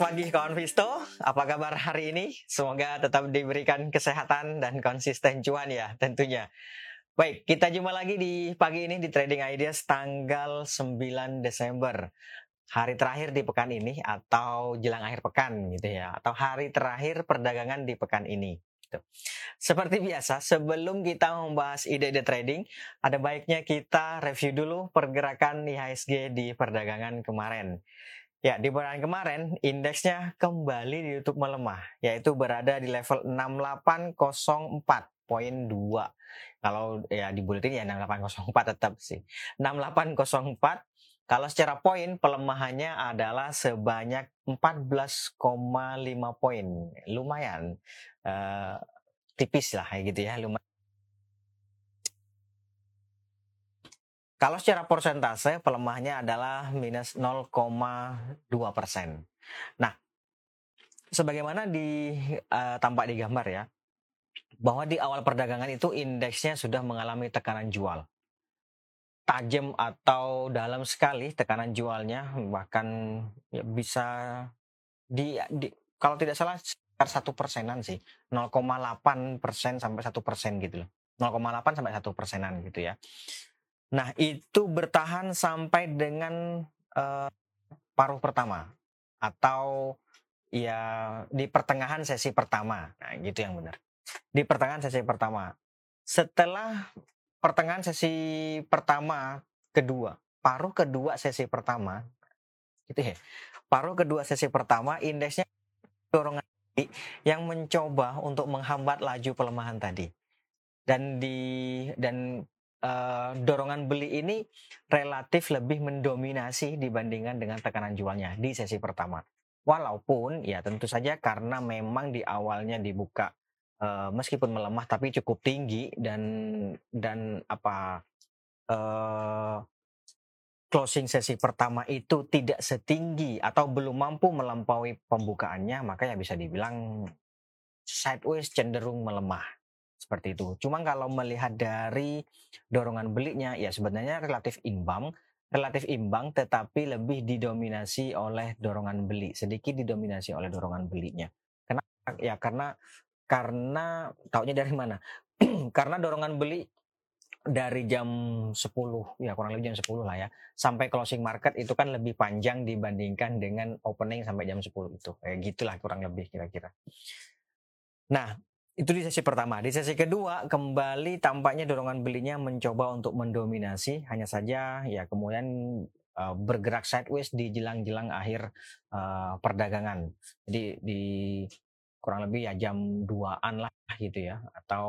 pagi kawan Visto, apa kabar hari ini? Semoga tetap diberikan kesehatan dan konsisten cuan ya tentunya. Baik, kita jumpa lagi di pagi ini di Trading Ideas tanggal 9 Desember. Hari terakhir di pekan ini atau jelang akhir pekan gitu ya, atau hari terakhir perdagangan di pekan ini. Gitu. Seperti biasa, sebelum kita membahas ide-ide trading, ada baiknya kita review dulu pergerakan IHSG di perdagangan kemarin. Ya, di bulan kemarin indeksnya kembali ditutup melemah, yaitu berada di level 6804.2. Kalau ya di bulletin ya 6804 tetap sih. 6804 kalau secara poin pelemahannya adalah sebanyak 14,5 poin. Lumayan uh, tipis lah gitu ya, lumayan Kalau secara persentase pelemahannya adalah minus 0,2 persen. Nah, sebagaimana di uh, tampak di gambar ya, bahwa di awal perdagangan itu indeksnya sudah mengalami tekanan jual. Tajam atau dalam sekali tekanan jualnya bahkan ya bisa di, di kalau tidak salah sekitar satu persenan sih 0,8 persen sampai satu persen gitu loh. 0,8 sampai satu persenan gitu ya Nah, itu bertahan sampai dengan uh, paruh pertama atau ya di pertengahan sesi pertama. Nah, gitu yang benar. Di pertengahan sesi pertama. Setelah pertengahan sesi pertama kedua, paruh kedua sesi pertama itu ya. Paruh kedua sesi pertama indeksnya dorongan yang mencoba untuk menghambat laju pelemahan tadi. Dan di dan uh, dorongan beli ini relatif lebih mendominasi dibandingkan dengan tekanan jualnya di sesi pertama. Walaupun ya tentu saja karena memang di awalnya dibuka uh, meskipun melemah tapi cukup tinggi dan dan apa uh, closing sesi pertama itu tidak setinggi atau belum mampu melampaui pembukaannya maka ya bisa dibilang sideways cenderung melemah seperti itu. Cuma kalau melihat dari dorongan belinya ya sebenarnya relatif imbang, relatif imbang tetapi lebih didominasi oleh dorongan beli, sedikit didominasi oleh dorongan belinya. Kenapa? Ya karena karena taunya dari mana? karena dorongan beli dari jam 10 ya kurang lebih jam 10 lah ya sampai closing market itu kan lebih panjang dibandingkan dengan opening sampai jam 10 itu kayak gitulah kurang lebih kira-kira. Nah, itu di sesi pertama. Di sesi kedua kembali tampaknya dorongan belinya mencoba untuk mendominasi. Hanya saja ya kemudian uh, bergerak sideways di jelang-jelang akhir uh, perdagangan. Jadi di kurang lebih ya jam 2-an lah gitu ya atau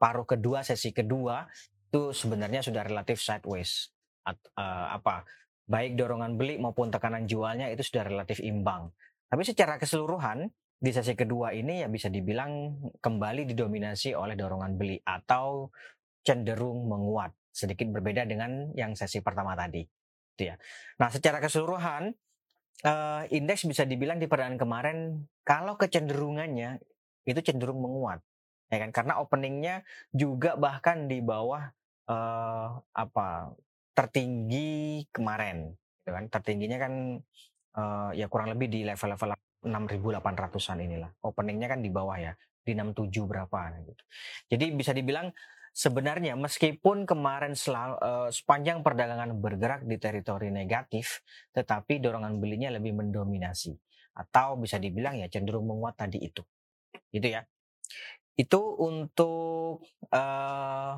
paruh kedua sesi kedua itu sebenarnya sudah relatif sideways. At, uh, apa baik dorongan beli maupun tekanan jualnya itu sudah relatif imbang. Tapi secara keseluruhan di sesi kedua ini ya bisa dibilang kembali didominasi oleh dorongan beli atau cenderung menguat sedikit berbeda dengan yang sesi pertama tadi gitu ya. Nah, secara keseluruhan uh, indeks bisa dibilang di perdagangan kemarin kalau kecenderungannya itu cenderung menguat ya kan karena openingnya juga bahkan di bawah uh, apa tertinggi kemarin gitu kan tertingginya kan uh, ya kurang lebih di level-level 6.800-an inilah. Openingnya kan di bawah ya, di 67 berapa gitu. Jadi bisa dibilang sebenarnya meskipun kemarin selalu, uh, sepanjang perdagangan bergerak di teritori negatif, tetapi dorongan belinya lebih mendominasi atau bisa dibilang ya cenderung menguat tadi itu. Gitu ya. Itu untuk uh,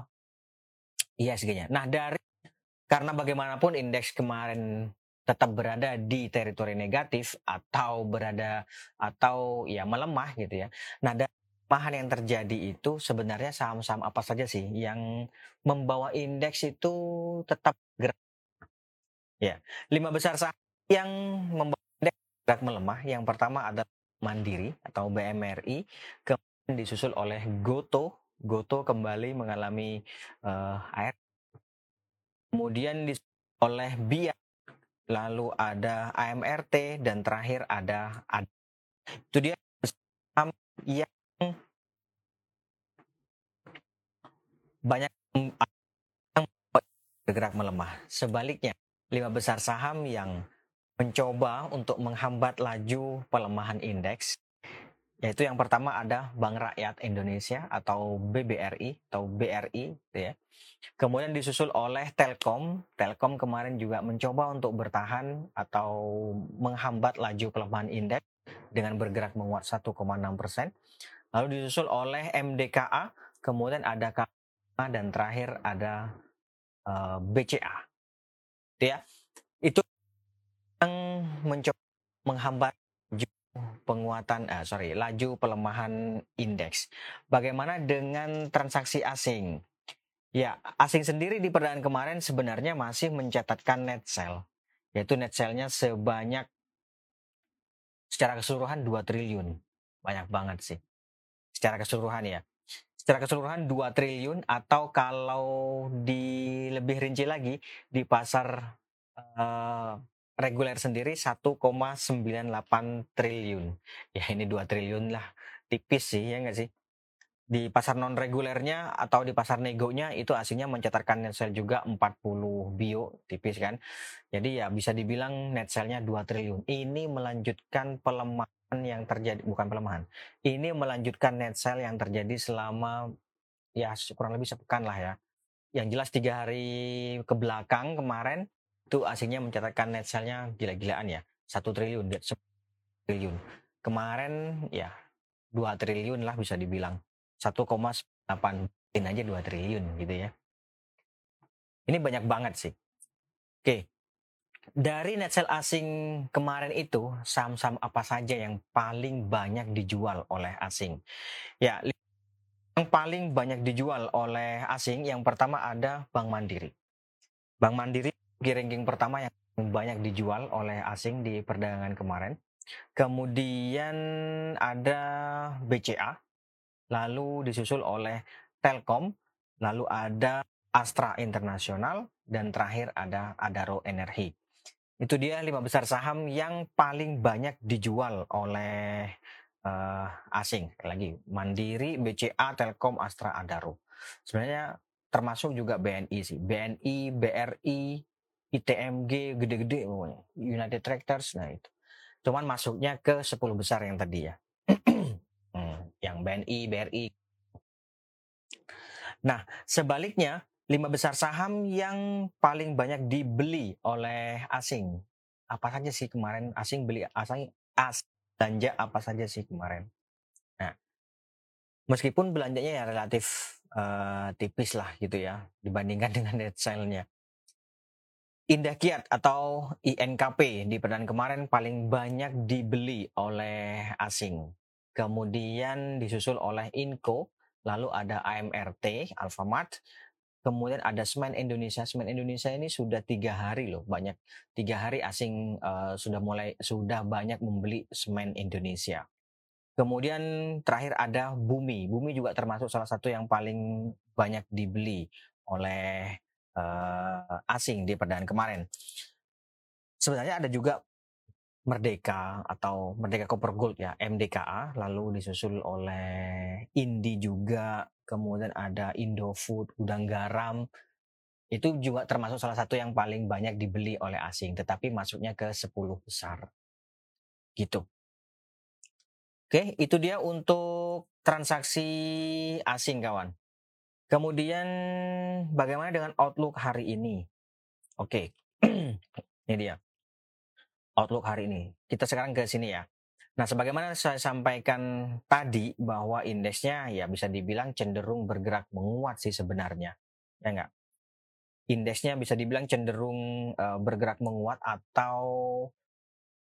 eh, ISG-nya. Nah, dari karena bagaimanapun indeks kemarin tetap berada di teritori negatif atau berada atau ya melemah gitu ya. Nah, dari pelemahan yang terjadi itu sebenarnya saham-saham apa saja sih yang membawa indeks itu tetap gerak? Ya, lima besar saham yang membawa indeks gerak melemah. Yang pertama ada Mandiri atau BMRI, kemudian disusul oleh Goto. Goto kembali mengalami uh, air. Kemudian disusul oleh Bia lalu ada AMRT dan terakhir ada AD. Itu dia saham yang banyak yang bergerak melemah. Sebaliknya, lima besar saham yang mencoba untuk menghambat laju pelemahan indeks yaitu yang pertama ada Bank Rakyat Indonesia atau BBRI atau BRI gitu ya. Kemudian disusul oleh Telkom. Telkom kemarin juga mencoba untuk bertahan atau menghambat laju pelemahan indeks dengan bergerak menguat 1,6 persen. Lalu disusul oleh MDKA, kemudian ada KA dan terakhir ada uh, eh, BCA. Itu ya. Itu yang mencoba menghambat penguatan uh, sorry laju pelemahan indeks. Bagaimana dengan transaksi asing? Ya, asing sendiri di perdaan kemarin sebenarnya masih mencatatkan net sell, yaitu net sell-nya sebanyak secara keseluruhan 2 triliun. Banyak banget sih. Secara keseluruhan ya. Secara keseluruhan 2 triliun atau kalau di lebih rinci lagi di pasar uh, reguler sendiri 1,98 triliun. Ya ini 2 triliun lah. Tipis sih ya nggak sih? Di pasar non regulernya atau di pasar negonya itu aslinya mencatatkan net sale juga 40 bio tipis kan. Jadi ya bisa dibilang net sale-nya 2 triliun. Ini melanjutkan pelemahan yang terjadi bukan pelemahan. Ini melanjutkan net sale yang terjadi selama ya kurang lebih sepekan lah ya. Yang jelas tiga hari ke belakang kemarin itu aslinya mencatatkan net sale-nya gila-gilaan ya. Satu triliun, triliun. Kemarin ya dua triliun lah bisa dibilang. 1,8 in aja 2 triliun gitu ya. Ini banyak banget sih. Oke. Dari net sale asing kemarin itu, saham-saham apa saja yang paling banyak dijual oleh asing? Ya, yang paling banyak dijual oleh asing yang pertama ada Bank Mandiri. Bank Mandiri ranking pertama yang banyak dijual oleh asing di perdagangan kemarin. Kemudian ada BCA, lalu disusul oleh Telkom, lalu ada Astra Internasional, dan terakhir ada Adaro Energi. Itu dia lima besar saham yang paling banyak dijual oleh uh, asing. Lagi Mandiri, BCA, Telkom, Astra, Adaro. Sebenarnya termasuk juga BNI sih. BNI, BRI, ITMG gede-gede pokoknya. United Tractors nah itu. Cuman masuknya ke 10 besar yang tadi ya. hmm, yang BNI, BRI. Nah, sebaliknya lima besar saham yang paling banyak dibeli oleh asing. Apa saja sih kemarin asing beli asing as belanja apa saja sih kemarin? Nah, meskipun belanjanya ya relatif uh, tipis lah gitu ya dibandingkan dengan net sale-nya. Indah Kiat atau INKP di perdana kemarin paling banyak dibeli oleh asing. Kemudian disusul oleh Inco, lalu ada AMRT, Alfamart, kemudian ada Semen Indonesia. Semen Indonesia ini sudah tiga hari loh, banyak tiga hari asing uh, sudah mulai sudah banyak membeli semen Indonesia. Kemudian terakhir ada Bumi. Bumi juga termasuk salah satu yang paling banyak dibeli oleh uh, asing di perdana kemarin. Sebenarnya ada juga Merdeka atau Merdeka Copper Gold ya MDKA lalu disusul oleh Indi juga kemudian ada Indofood Gudang Garam. Itu juga termasuk salah satu yang paling banyak dibeli oleh asing tetapi masuknya ke 10 besar. Gitu. Oke itu dia untuk transaksi asing kawan Kemudian bagaimana dengan outlook hari ini? Oke, ini dia. Outlook hari ini. Kita sekarang ke sini ya. Nah, sebagaimana saya sampaikan tadi bahwa indeksnya ya bisa dibilang cenderung bergerak menguat sih sebenarnya. Ya enggak? Indeksnya bisa dibilang cenderung uh, bergerak menguat atau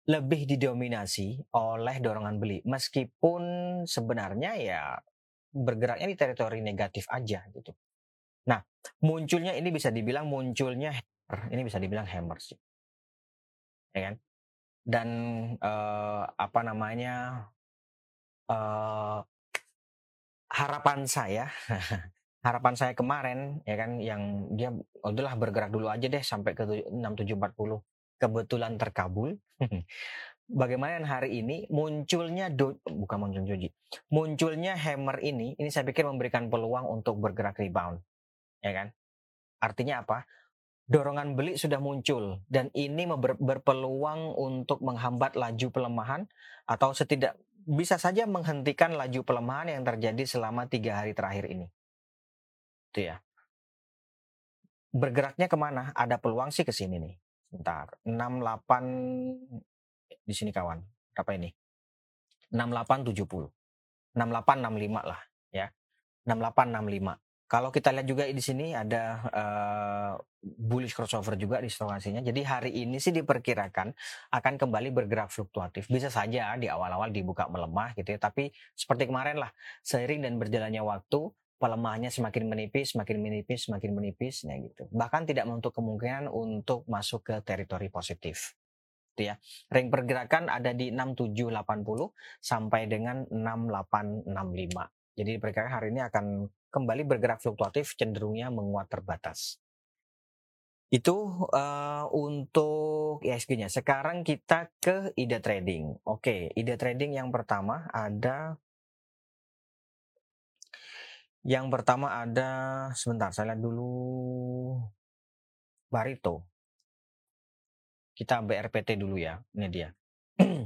lebih didominasi oleh dorongan beli. Meskipun sebenarnya ya bergeraknya di teritori negatif aja gitu. Nah, munculnya ini bisa dibilang munculnya hammer. Ini bisa dibilang hammer sih. Ya kan? Dan uh, apa namanya? Uh, harapan saya harapan saya kemarin ya kan yang dia udahlah bergerak dulu aja deh sampai ke 6740 kebetulan terkabul bagaimana hari ini munculnya do, bukan muncul Joji, munculnya hammer ini, ini saya pikir memberikan peluang untuk bergerak rebound, ya kan? Artinya apa? dorongan beli sudah muncul dan ini ber, berpeluang untuk menghambat laju pelemahan atau setidak bisa saja menghentikan laju pelemahan yang terjadi selama tiga hari terakhir ini. Itu ya. Bergeraknya ke mana? Ada peluang sih ke sini nih. Bentar, 68 di sini kawan. Berapa ini? 6870. 6865 lah ya. 6865. Kalau kita lihat juga di sini ada uh, bullish crossover juga di stokasinya. Jadi hari ini sih diperkirakan akan kembali bergerak fluktuatif. Bisa saja di awal-awal dibuka melemah gitu ya. Tapi seperti kemarin lah, seiring dan berjalannya waktu, pelemahannya semakin menipis, semakin menipis, semakin menipis, nah gitu. Bahkan tidak menutup kemungkinan untuk masuk ke teritori positif. Gitu ya. Ring pergerakan ada di 6780 sampai dengan 6865. Jadi diperkirakan hari ini akan kembali bergerak fluktuatif cenderungnya menguat terbatas. Itu uh, untuk ISG-nya. Sekarang kita ke ide trading. Oke, ide trading yang pertama ada yang pertama ada sebentar saya lihat dulu Barito. Kita BRPT dulu ya. Ini dia.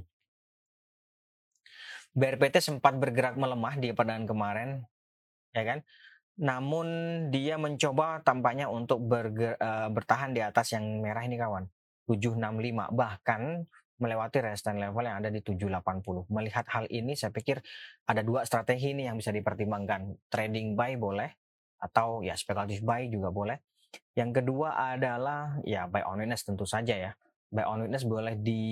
BRPT sempat bergerak melemah di perdagangan kemarin ya kan? Namun dia mencoba tampaknya untuk berger, uh, bertahan di atas yang merah ini kawan. 765 bahkan melewati resistance level yang ada di 780. Melihat hal ini saya pikir ada dua strategi ini yang bisa dipertimbangkan. Trading buy boleh atau ya spekulatif buy juga boleh. Yang kedua adalah ya buy on weakness tentu saja ya buy on witness boleh di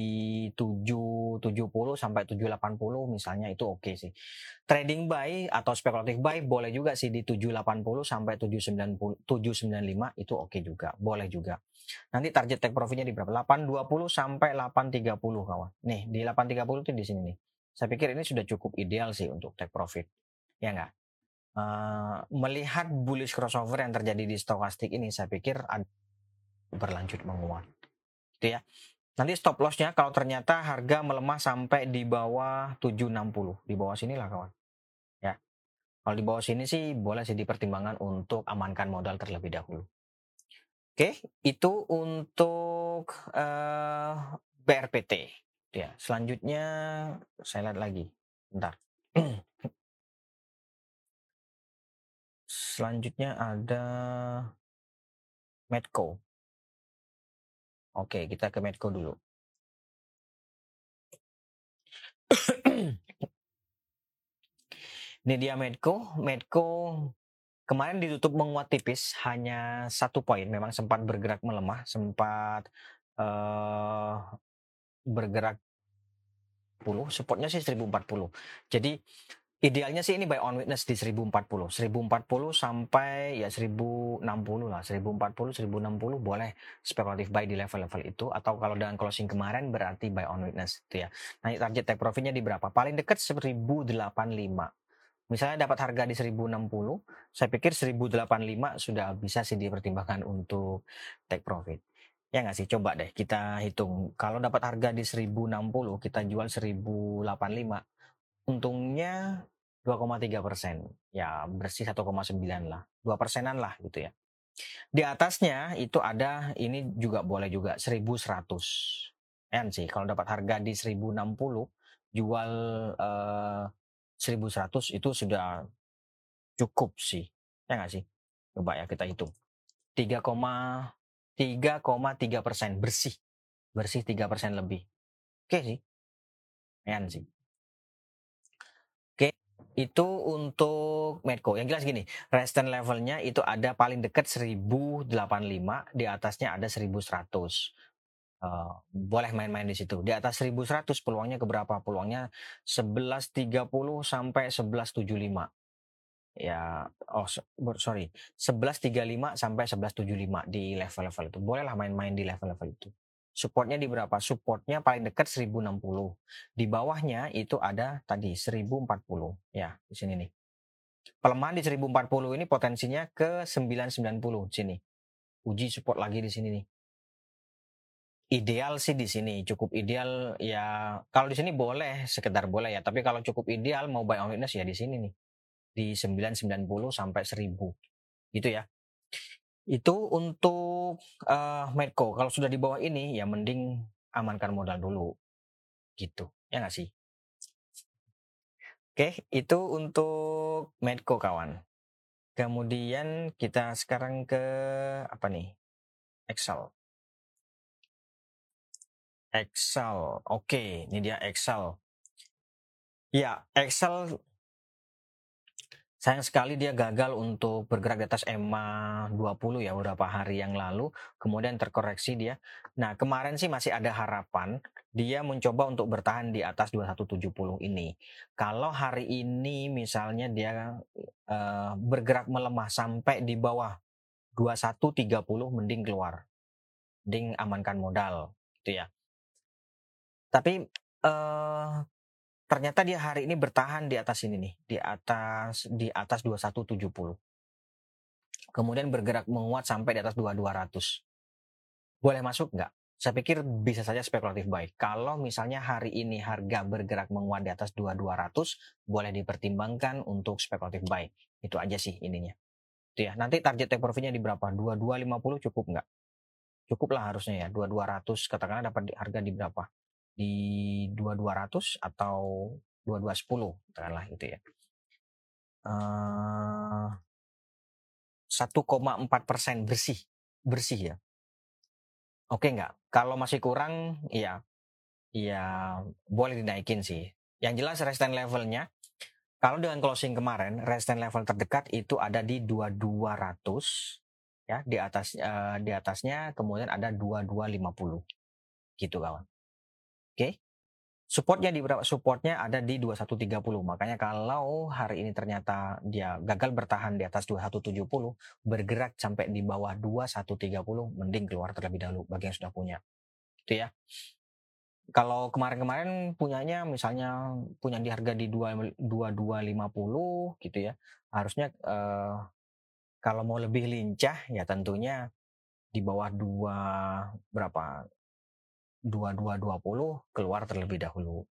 770 sampai 780 misalnya itu oke okay sih. Trading buy atau spekulatif buy boleh juga sih di 780 sampai 790 795 itu oke okay juga, boleh juga. Nanti target take profitnya di berapa? 820 sampai 830 kawan. Nih, di 830 itu di sini nih. Saya pikir ini sudah cukup ideal sih untuk take profit. Ya enggak? Uh, melihat bullish crossover yang terjadi di stokastik ini saya pikir berlanjut menguat gitu ya. Nanti stop lossnya kalau ternyata harga melemah sampai di bawah 760, di bawah sini lah kawan. Ya. Kalau di bawah sini sih boleh sih dipertimbangkan untuk amankan modal terlebih dahulu. Oke, itu untuk uh, eh, BRPT. Ya, selanjutnya saya lihat lagi. Bentar. selanjutnya ada Medco. Oke, kita ke Medco dulu. Ini dia Medco. Medco kemarin ditutup menguat tipis hanya satu poin. Memang sempat bergerak melemah, sempat uh, bergerak 10, supportnya sih 1040. Jadi Idealnya sih ini buy on witness di 1040. 1040 sampai ya 1060 lah. 1040, 1060 boleh spekulatif buy di level-level itu. Atau kalau dengan closing kemarin berarti buy on witness itu ya. Nah target take profitnya di berapa? Paling dekat 1085. Misalnya dapat harga di 1060, saya pikir 1085 sudah bisa sih dipertimbangkan untuk take profit. Ya nggak sih? Coba deh kita hitung. Kalau dapat harga di 1060, kita jual 1085 untungnya 2,3 persen. Ya bersih 1,9 lah. 2 persenan lah gitu ya. Di atasnya itu ada ini juga boleh juga 1100. En sih kalau dapat harga di 1060 jual eh, 1100 itu sudah cukup sih. Ya nggak sih? Coba ya kita hitung. 3,3,3 persen bersih. Bersih 3 persen lebih. Oke sih. En sih itu untuk Medco. Yang jelas gini, resistance levelnya itu ada paling dekat 1085, di atasnya ada 1100. Uh, boleh main-main di situ. Di atas 1100 peluangnya ke berapa? Peluangnya 1130 sampai 1175. Ya, oh sorry, 1135 sampai 1175 di level-level itu. Bolehlah main-main di level-level itu. Supportnya di berapa? Supportnya paling dekat 1060. Di bawahnya itu ada tadi 1040. Ya, di sini nih. Pelemahan di 1040 ini potensinya ke 990 sini. Uji support lagi di sini nih. Ideal sih di sini, cukup ideal ya. Kalau di sini boleh, sekedar boleh ya. Tapi kalau cukup ideal mau buy on witness ya di sini nih. Di 990 sampai 1000. Gitu ya. Itu untuk uh, Medco. Kalau sudah di bawah ini ya mending amankan modal dulu. Gitu. Ya nggak sih? Oke, itu untuk Medco kawan. Kemudian kita sekarang ke apa nih? Excel. Excel. Oke, ini dia Excel. Ya, Excel Sayang sekali dia gagal untuk bergerak di atas EMA 20 ya beberapa hari yang lalu, kemudian terkoreksi dia. Nah, kemarin sih masih ada harapan dia mencoba untuk bertahan di atas 2170 ini. Kalau hari ini misalnya dia uh, bergerak melemah sampai di bawah 2130 mending keluar. Mending amankan modal gitu ya. Tapi uh, ternyata dia hari ini bertahan di atas ini nih, di atas di atas 2170. Kemudian bergerak menguat sampai di atas 2200. Boleh masuk nggak? Saya pikir bisa saja spekulatif buy. Kalau misalnya hari ini harga bergerak menguat di atas 2200, boleh dipertimbangkan untuk spekulatif buy. Itu aja sih ininya. Itu ya. Nanti target take profitnya di berapa? 2250 cukup nggak? Cukup lah harusnya ya. 2200 katakanlah dapat harga di berapa? Di 2200 atau 2210 katakanlah gitu ya. Uh, eh, 1,4 persen bersih bersih ya. Oke nggak? Kalau masih kurang, ya, ya boleh dinaikin sih. Yang jelas resistance levelnya, kalau dengan closing kemarin, resistance level terdekat itu ada di 2200 ya di atas uh, di atasnya kemudian ada 2250 gitu kawan. Oke. Supportnya di berapa? Supportnya ada di 2130. Makanya kalau hari ini ternyata dia gagal bertahan di atas 2170, bergerak sampai di bawah 2130, mending keluar terlebih dahulu bagi yang sudah punya. Itu ya. Kalau kemarin-kemarin punyanya misalnya punya di harga di 2250 gitu ya. Harusnya eh, kalau mau lebih lincah ya tentunya di bawah dua berapa 2220 keluar terlebih dahulu.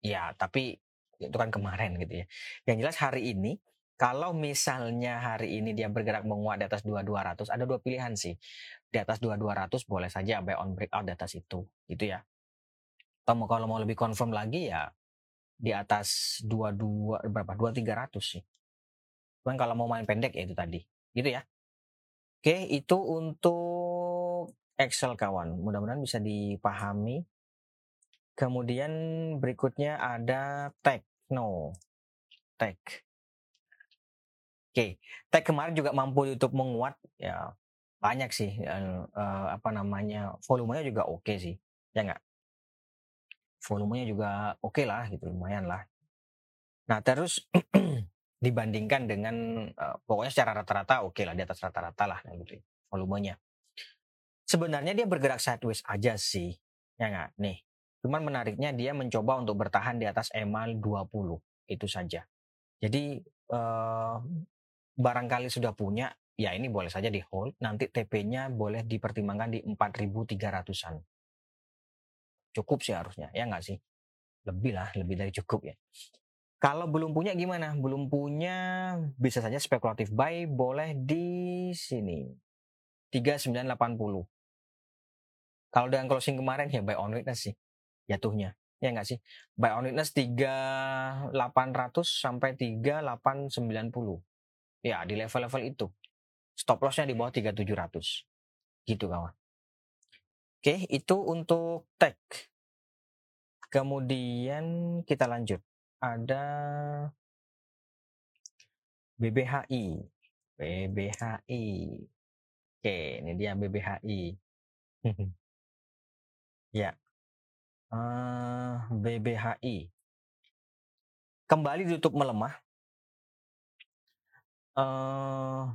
Ya, tapi itu kan kemarin gitu ya. Yang jelas hari ini kalau misalnya hari ini dia bergerak menguat di atas 2200 ada dua pilihan sih. Di atas 2200 boleh saja buy on breakout di atas itu, gitu ya. Atau kalau mau lebih confirm lagi ya di atas 22 berapa? 2300 sih. Cuman kalau mau main pendek ya itu tadi. Gitu ya. Oke, itu untuk Excel kawan. Mudah-mudahan bisa dipahami. Kemudian berikutnya ada Tekno. Tech. Oke, Tech kemarin juga mampu YouTube menguat ya banyak sih uh, apa namanya volumenya juga oke okay sih ya nggak volumenya juga oke okay lah gitu lumayan lah nah terus dibandingkan dengan uh, pokoknya secara rata-rata oke okay lah di atas rata-rata lah gitu volumenya sebenarnya dia bergerak sideways aja sih. Ya nggak? Nih. Cuman menariknya dia mencoba untuk bertahan di atas EMA 20. Itu saja. Jadi eh, barangkali sudah punya, ya ini boleh saja di hold. Nanti TP-nya boleh dipertimbangkan di 4.300-an. Cukup sih harusnya, ya nggak sih? Lebih lah, lebih dari cukup ya. Kalau belum punya gimana? Belum punya bisa saja spekulatif buy boleh di sini. 3980. Kalau dengan closing kemarin ya buy on witness sih jatuhnya. Ya enggak sih? Buy on witness 3800 sampai 3890. Ya, di level-level itu. Stop lossnya di bawah 3700. Gitu kawan. Oke, itu untuk tech. Kemudian kita lanjut. Ada BBHI. BBHI. Oke, ini dia BBHI. Ya. Uh, eh, BBHI. Kembali ditutup melemah. Uh,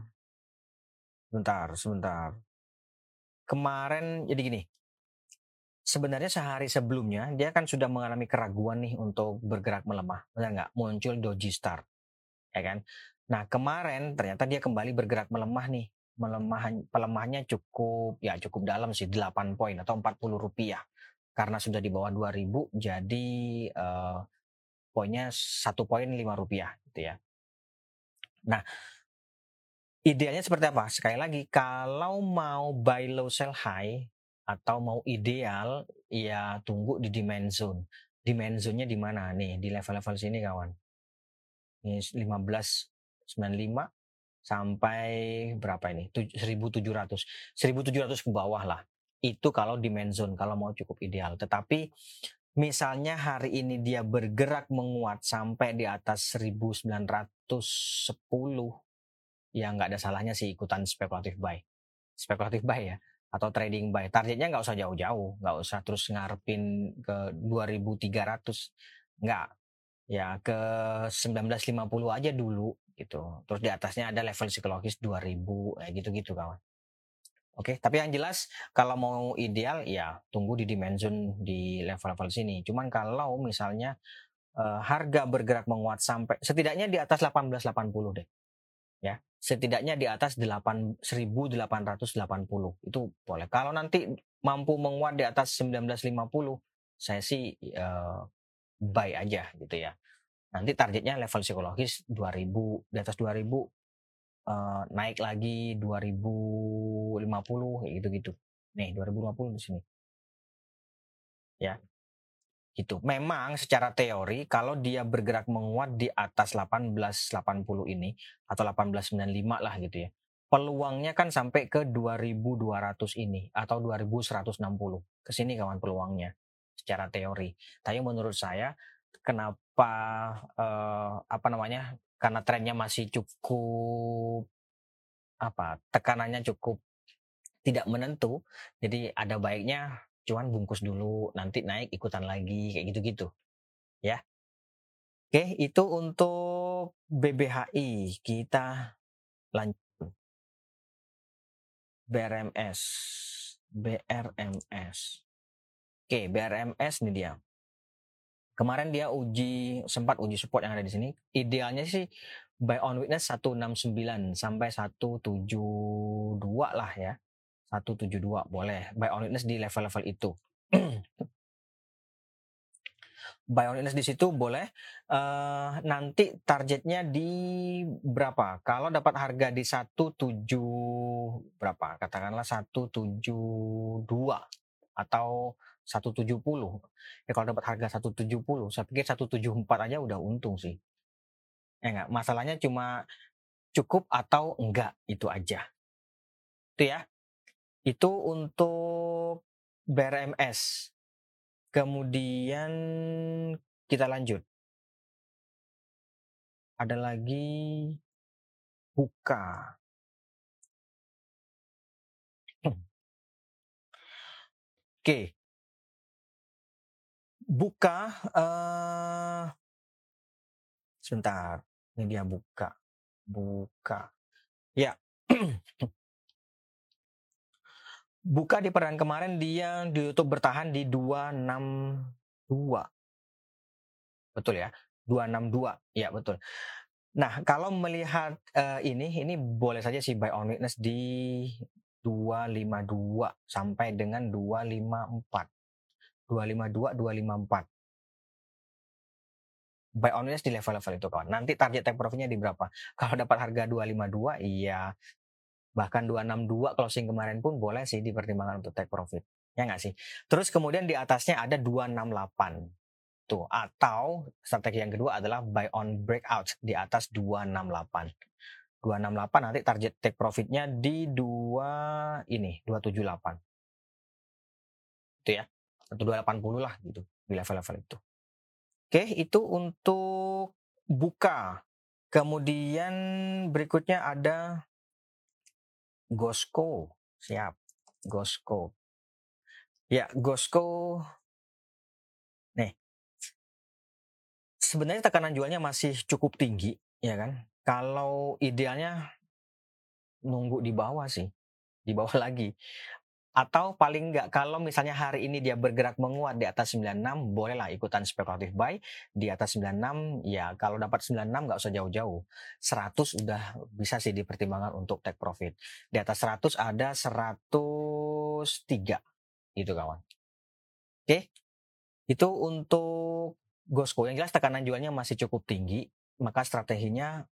sebentar, sebentar. Kemarin jadi gini. Sebenarnya sehari sebelumnya dia kan sudah mengalami keraguan nih untuk bergerak melemah, benar nggak? Muncul doji star, ya kan? Nah kemarin ternyata dia kembali bergerak melemah nih pelemahannya cukup ya cukup dalam sih 8 poin atau 40 rupiah karena sudah di bawah 2000 jadi uh, poinnya satu poin lima rupiah gitu ya. Nah Idealnya seperti apa? Sekali lagi, kalau mau buy low sell high atau mau ideal, ya tunggu di demand zone. Demand zone-nya di mana nih? Di level-level sini kawan. Ini 1595 sampai berapa ini? 1700. 1700 ke bawah lah. Itu kalau demand zone, kalau mau cukup ideal. Tetapi misalnya hari ini dia bergerak menguat sampai di atas 1910 ya nggak ada salahnya sih ikutan spekulatif buy spekulatif buy ya atau trading buy targetnya nggak usah jauh-jauh nggak usah terus ngarepin ke 2300 nggak ya ke 1950 aja dulu gitu. Terus di atasnya ada level psikologis 2000 ya gitu-gitu kawan. Oke, tapi yang jelas kalau mau ideal ya tunggu di dimension di level-level sini. Cuman kalau misalnya uh, harga bergerak menguat sampai setidaknya di atas 1880 deh ya. Setidaknya di atas 8 1880 itu boleh. Kalau nanti mampu menguat di atas 1950 saya sih uh, buy aja gitu ya nanti targetnya level psikologis 2000 di atas 2000 uh, eh, naik lagi 2050 gitu-gitu nih 2050 di sini ya gitu. Memang secara teori kalau dia bergerak menguat di atas 1880 ini atau 1895 lah gitu ya. Peluangnya kan sampai ke 2200 ini atau 2160. Ke sini kawan peluangnya secara teori. Tapi menurut saya kenapa eh, apa namanya? Karena trennya masih cukup apa? Tekanannya cukup tidak menentu. Jadi ada baiknya cuman bungkus dulu nanti naik ikutan lagi kayak gitu-gitu ya oke itu untuk BBHI kita lanjut BRMS BRMS oke BRMS ini dia kemarin dia uji sempat uji support yang ada di sini. Idealnya sih buy on witness 169 sampai 172 lah ya. 172 boleh. Buy on witness di level-level itu. Buy on witness di situ boleh. Uh, nanti targetnya di berapa? Kalau dapat harga di 17 berapa? Katakanlah 172 atau 170 ya kalau dapat harga 170 saya pikir 174 aja udah untung sih ya enggak masalahnya cuma cukup atau enggak itu aja itu ya itu untuk BRMS. Kemudian kita lanjut. Ada lagi buka. Oke. Buka uh, sebentar. Ini dia buka. Buka. Ya. buka di peran kemarin dia di YouTube bertahan di 262. Betul ya? 262. Ya, betul. Nah, kalau melihat uh, ini ini boleh saja sih buy on witness di 252 sampai dengan 254. 252 254 buy on di level-level itu kawan. Nanti target take profitnya di berapa? Kalau dapat harga 252, iya bahkan 262 closing kemarin pun boleh sih dipertimbangkan untuk take profit. Ya nggak sih? Terus kemudian di atasnya ada 268. Tuh, atau strategi yang kedua adalah buy on breakout di atas 268. 268 nanti target take profitnya di 2 ini, 278. Itu ya. Atau 280 lah gitu di level-level itu. Oke, itu untuk buka. Kemudian berikutnya ada Gosco, siap. Gosco. Ya, Gosco. Nih. Sebenarnya tekanan jualnya masih cukup tinggi, ya kan? Kalau idealnya nunggu di bawah sih. Di bawah lagi. Atau paling nggak kalau misalnya hari ini dia bergerak menguat di atas 96, bolehlah ikutan spekulatif buy. Di atas 96, ya kalau dapat 96 nggak usah jauh-jauh. 100 udah bisa sih dipertimbangkan untuk take profit. Di atas 100 ada 103 gitu kawan. Oke, itu untuk Gosco. Yang jelas tekanan jualnya masih cukup tinggi, maka strateginya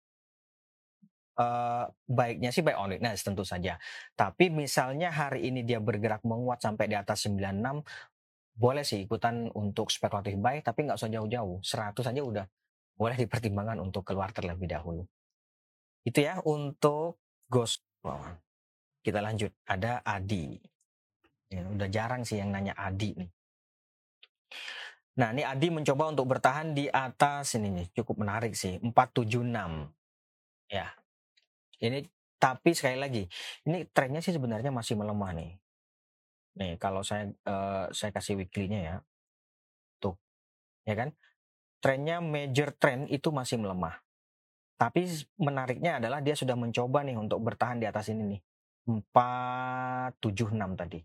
uh, baiknya sih buy on weakness tentu saja. Tapi misalnya hari ini dia bergerak menguat sampai di atas 96, boleh sih ikutan untuk spekulatif buy, tapi nggak usah jauh-jauh. 100 saja udah boleh dipertimbangkan untuk keluar terlebih dahulu. Itu ya untuk ghost. Kita lanjut. Ada Adi. Ya, udah jarang sih yang nanya Adi nih. Nah, ini Adi mencoba untuk bertahan di atas ini nih, cukup menarik sih, 476. Ya. Ini tapi sekali lagi, ini trennya sih sebenarnya masih melemah nih. Nih, kalau saya uh, saya kasih weekly-nya ya. Tuh. Ya kan? Trennya major trend itu masih melemah. Tapi menariknya adalah dia sudah mencoba nih untuk bertahan di atas ini nih. 476 tadi.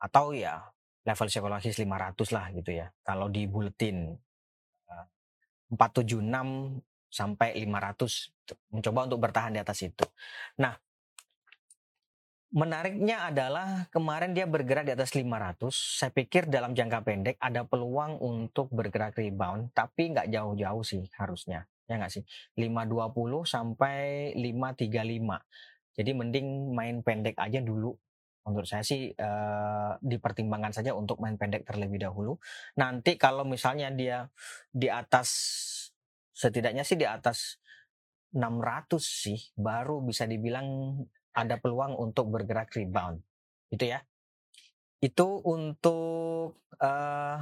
Atau ya level psikologis 500 lah gitu ya. Kalau di buletin 476 eh, sampai 500 mencoba untuk bertahan di atas itu. Nah, menariknya adalah kemarin dia bergerak di atas 500. Saya pikir dalam jangka pendek ada peluang untuk bergerak rebound, tapi nggak jauh-jauh sih harusnya. Ya nggak sih? 520 sampai 535. Jadi mending main pendek aja dulu menurut saya sih uh, dipertimbangkan saja untuk main pendek terlebih dahulu. Nanti kalau misalnya dia di atas setidaknya sih di atas 600 sih baru bisa dibilang ada peluang untuk bergerak rebound. Itu ya. Itu untuk uh,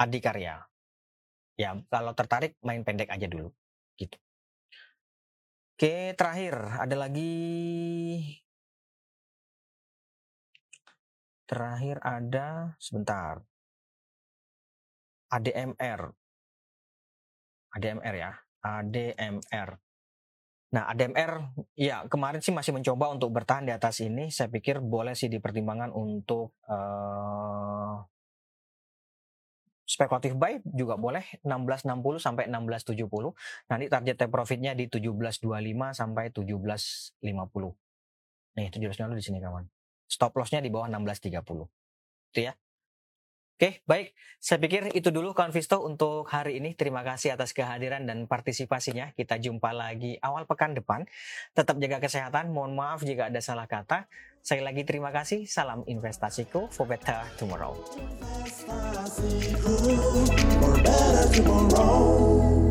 Adikarya. Ya, kalau tertarik main pendek aja dulu gitu. Oke, terakhir ada lagi Terakhir ada sebentar. ADMR. ADMR ya. ADMR. Nah, ADMR ya kemarin sih masih mencoba untuk bertahan di atas ini. Saya pikir boleh sih dipertimbangkan untuk uh, spekulatif buy juga boleh 1660 sampai 1670. Nanti target take profitnya di 1725 sampai 1750. Nih, 1750 di sini kawan. Stop lossnya di bawah 1630. Itu ya. Oke, baik. Saya pikir itu dulu Konvisto untuk hari ini. Terima kasih atas kehadiran dan partisipasinya. Kita jumpa lagi awal pekan depan. Tetap jaga kesehatan. Mohon maaf jika ada salah kata. Sekali lagi terima kasih. Salam investasiku for. Investasiku for better tomorrow.